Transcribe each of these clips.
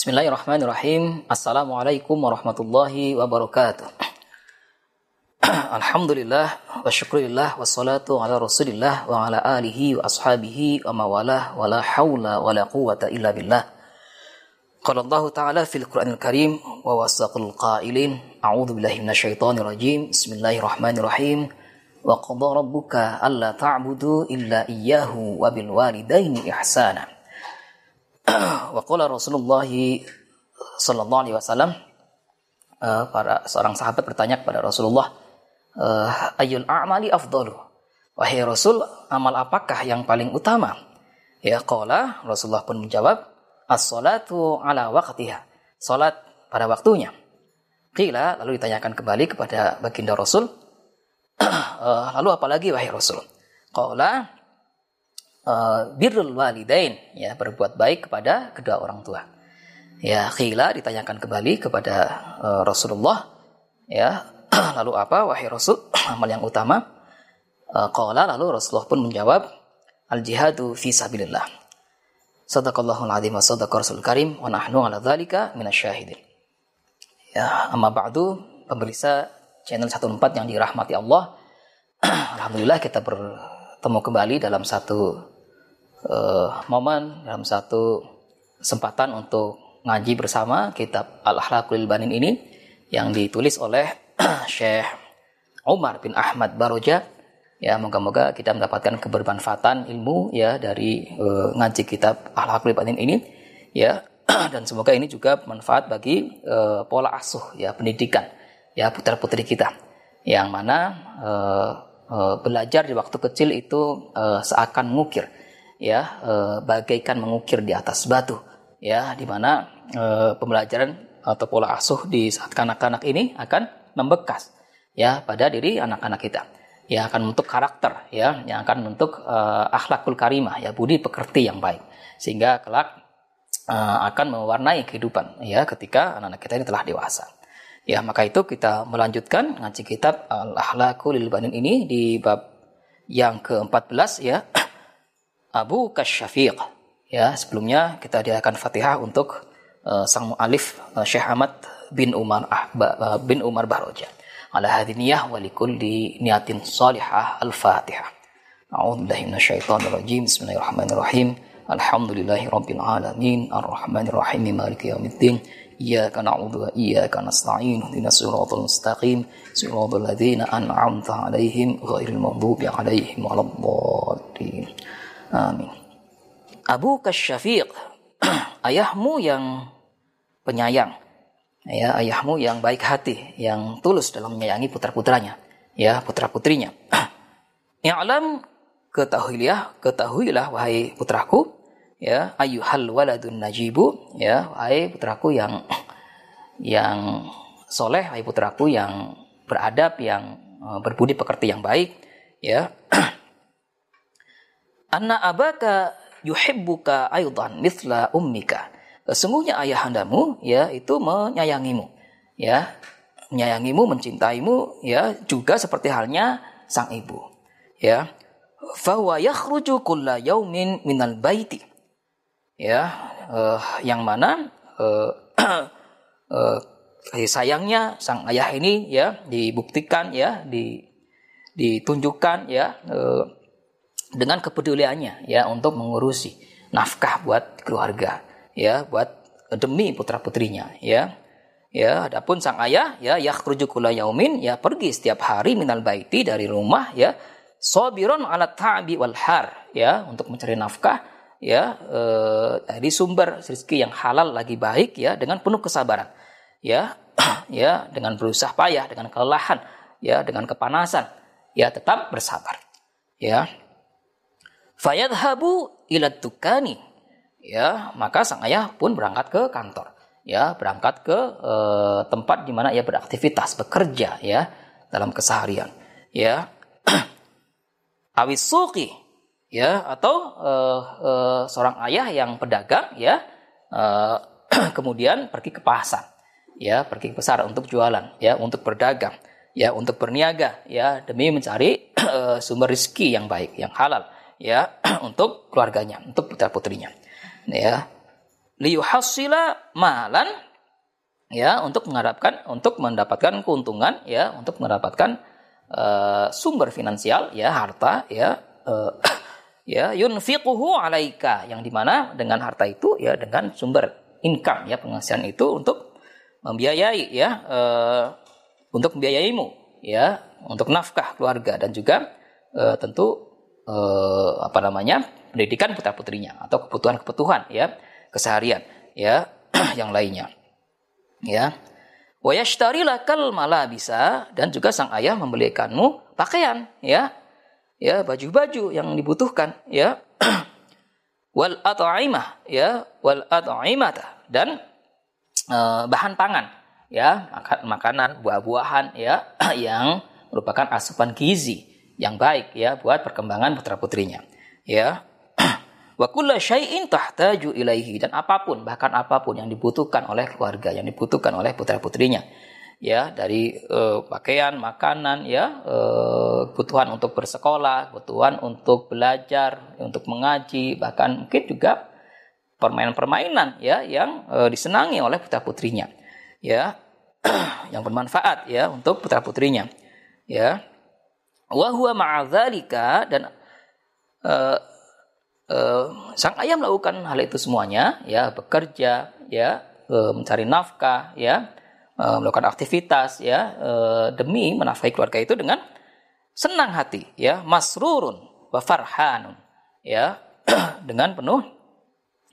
Bismillahirrahmanirrahim. Assalamualaikum warahmatullahi wabarakatuh. Alhamdulillah wa syukurillah wa salatu ala rasulillah wa ala alihi wa ashabihi wa mawalah wa la hawla wa la quwata illa billah. Qala Allah Ta'ala fil Qur'anil Karim wa wasaqul qailin a'udzu billahi minasyaitonir rajim. Bismillahirrahmanirrahim. Wa qadha rabbuka alla ta'budu illa iyyahu wa bil walidaini ihsana. wa qala Rasulullah sallallahu alaihi wasallam uh, para seorang sahabat bertanya kepada Rasulullah uh, ayul a'mali afdalu? Wahai Rasul amal apakah yang paling utama? Ya qala Rasulullah pun menjawab as-salatu ala waqtiha salat pada waktunya. Qila lalu ditanyakan kembali kepada baginda Rasul uh, lalu apalagi wahai Rasul? Qala uh, birrul walidain ya berbuat baik kepada kedua orang tua ya khila ditanyakan kembali kepada uh, Rasulullah ya lalu apa wahai Rasul amal yang utama uh, lalu Rasulullah pun menjawab al jihadu fi sabilillah Sadaqallahul azim wa sadaqa Rasul Karim wa nahnu ala dzalika minasyahidin. Ya, amma ba'du pemirsa channel 14 yang dirahmati Allah. Alhamdulillah kita bertemu kembali dalam satu uh, momen, dalam satu kesempatan untuk ngaji bersama kitab Al-Akhlaqul Banin ini yang ditulis oleh Syekh Umar bin Ahmad Baroja. Ya, moga-moga kita mendapatkan kebermanfaatan ilmu ya dari uh, ngaji kitab Akhlakul Batin ini ya. Dan semoga ini juga bermanfaat bagi uh, pola asuh ya pendidikan ya putra-putri kita. Yang mana uh, belajar di waktu kecil itu seakan mengukir ya uh, bagaikan mengukir di atas batu ya di mana uh, pembelajaran atau pola asuh di saat kanak-kanak ini akan membekas ya pada diri anak-anak kita. Yang akan membentuk karakter ya yang akan membentuk uh, akhlakul karimah ya budi pekerti yang baik. Sehingga kelak uh, akan mewarnai kehidupan ya ketika anak-anak kita ini telah dewasa. Ya maka itu kita melanjutkan ngaji kitab al akhlakul banin ini di bab yang ke-14 ya Abu Kasyafiq. Ya, sebelumnya kita diakan Fatihah untuk uh, sang mu'alif uh, Syekh Ahmad bin Umar Ahba, uh, bin Umar Bahroja. Ala hadhi niyah wa likulli niyatin salihah al-Fatihah. A'udzu billahi minasyaitonir rajim. Bismillahirrahmanirrahim. Alhamdulillahi rabbil alamin. Arrahmanir rahim. Maliki yaumiddin. Iyyaka na'budu wa iyyaka nasta'in. Ihdinas siratal mustaqim. Siratal ladzina an'amta 'alaihim ghairil maghdubi 'alaihim waladdallin. Amin. Abu Kasyafiq, ayahmu yang penyayang. Ya, ayahmu yang baik hati, yang tulus dalam menyayangi putra-putranya, ya, putra-putrinya. Ya alam ketahuilah, ketahuilah wahai putraku, ya, ayuhal waladun najibu, ya, wahai putraku yang yang soleh, wahai putraku yang beradab, yang eh, berbudi pekerti yang baik, ya. Anna abaka yuhibbuka aydan mithla ummika. Sesungguhnya ayahandamu ya itu menyayangimu ya. Menyayangimu mencintaimu ya juga seperti halnya sang ibu ya. Fahuwa yakhruju kulla yaumin minal baiti ya. Uh, yang mana uh, uh, sayangnya sang ayah ini ya dibuktikan ya di ditunjukkan ya uh, dengan kepeduliannya ya untuk mengurusi nafkah buat keluarga ya buat demi putra putrinya ya. Ya adapun sang ayah ya yakhruju kula yaumin ya pergi setiap hari minal baiti dari rumah ya sabiron ala ta'bi wal har ya untuk mencari nafkah ya e, dari sumber rezeki yang halal lagi baik ya dengan penuh kesabaran ya ya dengan berusaha payah dengan kelelahan ya dengan kepanasan ya tetap bersabar ya fayadhabu ila tukani ya maka sang ayah pun berangkat ke kantor. Ya berangkat ke e, tempat di mana ia beraktivitas bekerja ya dalam keseharian. Ya. Awis suki ya atau e, e, seorang ayah yang pedagang ya e, kemudian pergi ke pasar. Ya pergi ke pasar untuk jualan ya untuk berdagang ya untuk berniaga ya demi mencari sumber rezeki yang baik yang halal ya untuk keluarganya untuk putra putrinya ya. Liyuhassila malan ya untuk mengharapkan untuk mendapatkan keuntungan ya untuk mendapatkan uh, sumber finansial ya harta ya uh, ya yunfiquhu alaika yang di mana dengan harta itu ya dengan sumber income ya penghasilan itu untuk membiayai ya uh, untuk membiayaimu ya untuk nafkah keluarga dan juga uh, tentu uh, apa namanya pendidikan putra putrinya atau kebutuhan kebutuhan ya keseharian ya yang lainnya. Ya. Wa yashtari lakal malabisa dan juga sang ayah membelikanmu pakaian ya. Ya, baju-baju yang dibutuhkan ya. wal at'imah ya, wal at'imata dan uh, bahan pangan ya, makanan, buah-buahan ya yang merupakan asupan gizi yang baik ya buat perkembangan putra-putrinya. Ya. Wa kulla syai'in tahtaju ilaihi dan apa pun bahkan apa pun yang dibutuhkan oleh keluarga, yang dibutuhkan oleh putra-putrinya. Ya, dari uh, pakaian, makanan ya, uh, kebutuhan untuk bersekolah, kebutuhan untuk belajar, untuk mengaji, bahkan mungkin juga permainan-permainan ya yang uh, disenangi oleh putra-putrinya. Ya, yang bermanfaat ya untuk putra-putrinya. Ya. Wa huwa ma'adzalika dan uh, uh, sang ayah melakukan hal itu semuanya, ya bekerja, ya uh, mencari nafkah, ya uh, melakukan aktivitas, ya uh, demi menafkahi keluarga itu dengan senang hati, ya masrurun wa farhanun, ya dengan penuh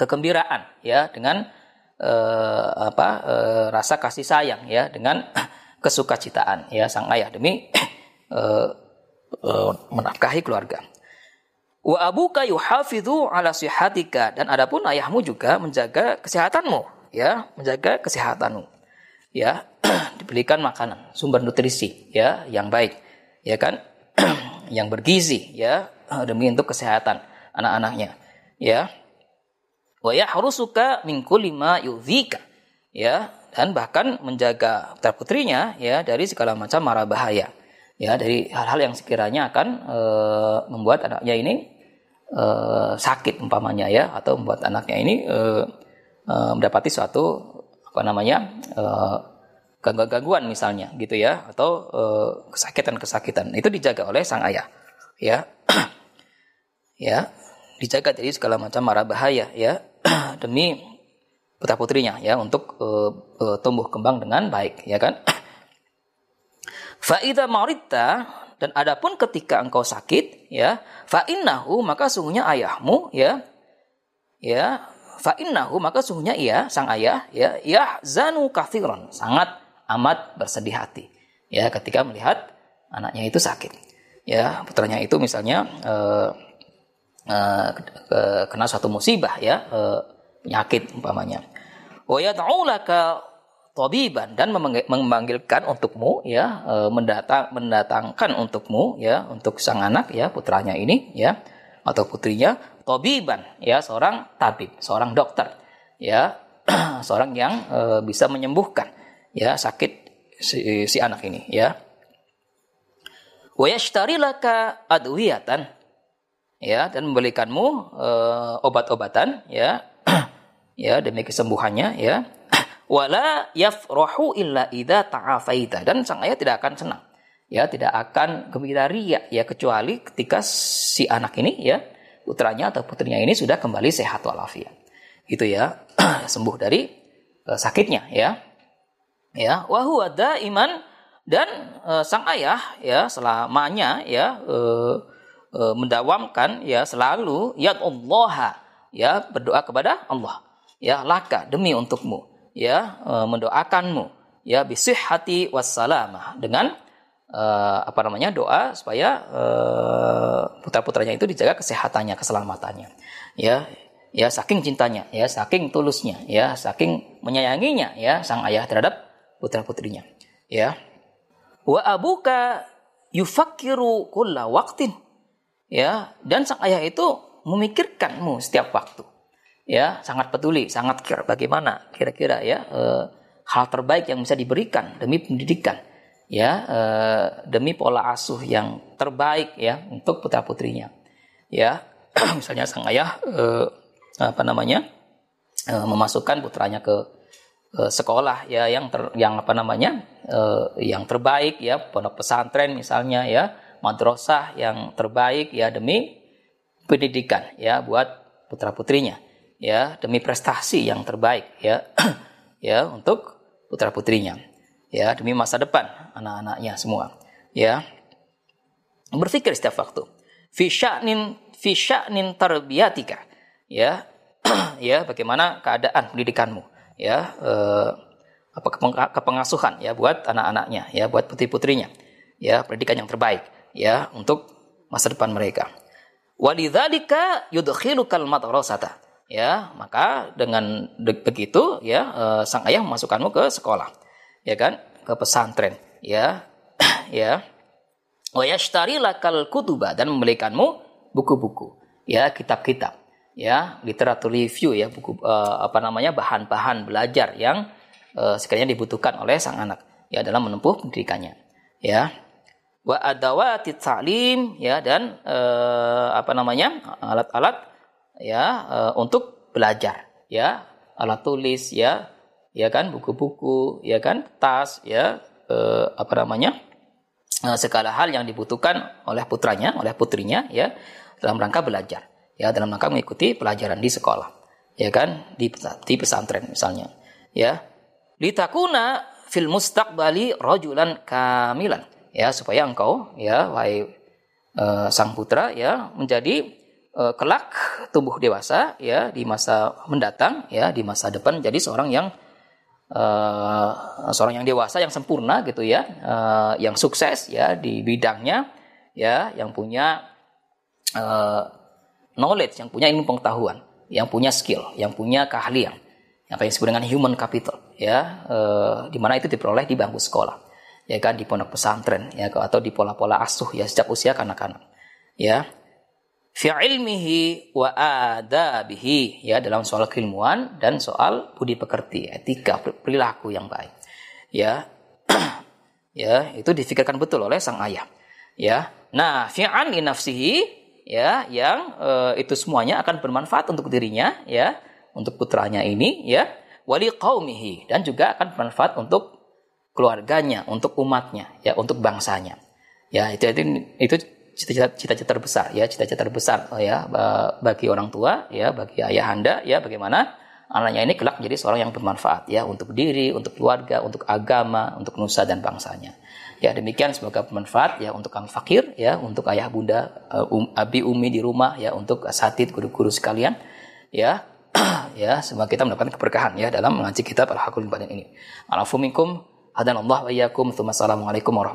kegembiraan, ya dengan uh, apa uh, rasa kasih sayang, ya dengan kesukacitaan, ya sang ayah demi uh, menafkahi keluarga. Wa abuka yuhafidhu ala sihatika dan adapun ayahmu juga menjaga kesehatanmu, ya, menjaga kesehatanmu. Ya, diberikan makanan, sumber nutrisi, ya, yang baik, ya kan? yang bergizi, ya, demi untuk kesehatan anak-anaknya, ya. Wa yahrusuka min kulli ma yudhika, ya, dan bahkan menjaga putra putrinya ya dari segala macam mara bahaya ya dari hal-hal yang sekiranya akan e, membuat anaknya ini e, sakit umpamanya ya atau membuat anaknya ini e, e, mendapati suatu apa namanya e, gangguan-gangguan misalnya gitu ya atau kesakitan-kesakitan. Itu dijaga oleh sang ayah ya. Ya dijaga dari segala macam mara bahaya ya. Demi putra putrinya ya untuk uh, uh, tumbuh kembang dengan baik ya kan Faida marita dan adapun ketika engkau sakit, ya, fa innahu maka sungguhnya ayahmu, ya, ya, fa innahu maka sungguhnya ia sang ayah, ya, ya zanu kathiron sangat amat bersedih hati, ya, ketika melihat anaknya itu sakit, ya, putranya itu misalnya uh, uh, kena suatu musibah, ya, uh, penyakit umpamanya. Wa yad'ulaka tabiban dan memanggilkan untukmu ya e, mendatang mendatangkan untukmu ya untuk sang anak ya putranya ini ya atau putrinya tabiban ya seorang tabib seorang dokter ya seorang yang e, bisa menyembuhkan ya sakit si, si anak ini ya. Wa laka adwiyatan ya dan membelikanmu e, obat-obatan ya ya demi kesembuhannya ya wala yafrahu illa idza ta'afaita. Dan sang ayah tidak akan senang. Ya tidak akan gembira ria ya kecuali ketika si anak ini ya putranya atau putrinya ini sudah kembali sehat walafiat. Itu ya sembuh dari uh, sakitnya ya. Ya wa huwa iman dan uh, sang ayah ya selamanya ya uh, uh, mendawamkan ya selalu ya Allah ya berdoa kepada Allah. Ya laka demi untukmu ya e, mendoakanmu ya hati wassalamah dengan uh, apa namanya doa supaya uh, putra-putranya itu dijaga kesehatannya, keselamatannya. Ya, ya saking cintanya, ya saking tulusnya, ya saking menyayanginya ya sang ayah terhadap putra-putrinya. Ya. Wa abuka yufakiru kulla waktin. Ya, dan sang ayah itu memikirkanmu setiap waktu ya sangat peduli, sangat kira bagaimana kira-kira ya e, hal terbaik yang bisa diberikan demi pendidikan ya e, demi pola asuh yang terbaik ya untuk putra putrinya. Ya misalnya sang ayah e, apa namanya uh, memasukkan putranya ke uh, sekolah ya yang ter, yang apa namanya uh, yang terbaik ya pondok pesantren misalnya ya madrasah yang terbaik ya demi pendidikan ya buat putra putrinya ya demi prestasi yang terbaik ya. Ya untuk putra putrinya ya demi masa depan anak-anaknya semua ya. Berpikir setiap waktu fi sya'nin fi sya'nin tarbiyatika ya. Ya bagaimana keadaan pendidikanmu ya. Eh, apa kepengasuhan ya buat anak-anaknya ya buat putri-putrinya ya pendidikan yang terbaik ya untuk masa depan mereka. Walidzalika yudkhilukal madrasata ya maka dengan begitu ya eh, sang ayah memasukkanmu ke sekolah ya kan? Ke pesantren ya. Ya. Wa yashtari lakal kutuba dan membelikanmu buku-buku ya kitab-kitab ya literatur review ya buku uh, apa namanya bahan-bahan belajar yang uh, sekiranya dibutuhkan oleh sang anak ya dalam menempuh pendidikannya ya. Wa adawati ta'lim ya dan uh, apa namanya alat-alat ya uh, untuk belajar ya. Alat tulis ya. Ya kan buku-buku ya kan tas ya uh, apa namanya uh, segala hal yang dibutuhkan oleh putranya oleh putrinya ya dalam rangka belajar ya. Dalam rangka mengikuti pelajaran di sekolah ya kan di di pesantren misalnya ya. Litakuna fil mustaqbali rajulan kamilan ya. Supaya engkau ya wahai uh, sang putra ya menjadi uh, kelak tumbuh dewasa ya di masa mendatang ya di masa depan jadi seorang yang uh, seorang yang dewasa yang sempurna gitu ya uh, yang sukses ya di bidangnya ya yang punya uh, knowledge, yang punya ilmu pengetahuan, yang punya skill, yang punya keahlian, apa yang disebut dengan human capital, ya, e, di mana itu diperoleh di bangku sekolah, ya kan, di pondok pesantren, ya, atau di pola-pola asuh, ya, sejak usia kanak-kanak, ya. Fi ilmihi wa adabihi, ya, dalam soal keilmuan dan soal budi pekerti, etika, perilaku yang baik, ya, ya, itu difikirkan betul oleh sang ayah, ya. Nah, fi'an nafsihi ya yang e, itu semuanya akan bermanfaat untuk dirinya ya untuk putranya ini ya. Wali qaumihi dan juga akan bermanfaat untuk keluarganya untuk umatnya ya untuk bangsanya ya. Itu itu itu cita-cita terbesar ya cita-cita terbesar ya bagi orang tua ya bagi ayah anda ya bagaimana anaknya ini kelak menjadi seorang yang bermanfaat ya untuk diri untuk keluarga untuk agama untuk nusa dan bangsanya Ya demikian semoga bermanfaat ya untuk kang fakir ya untuk ayah bunda uh, um, abi umi di rumah ya untuk asatid guru-guru sekalian ya ya semoga kita mendapatkan keberkahan ya dalam mengaji kitab al-hakul ini. Alafuminkum hadanallah wa iyyakum. Warahmatullahi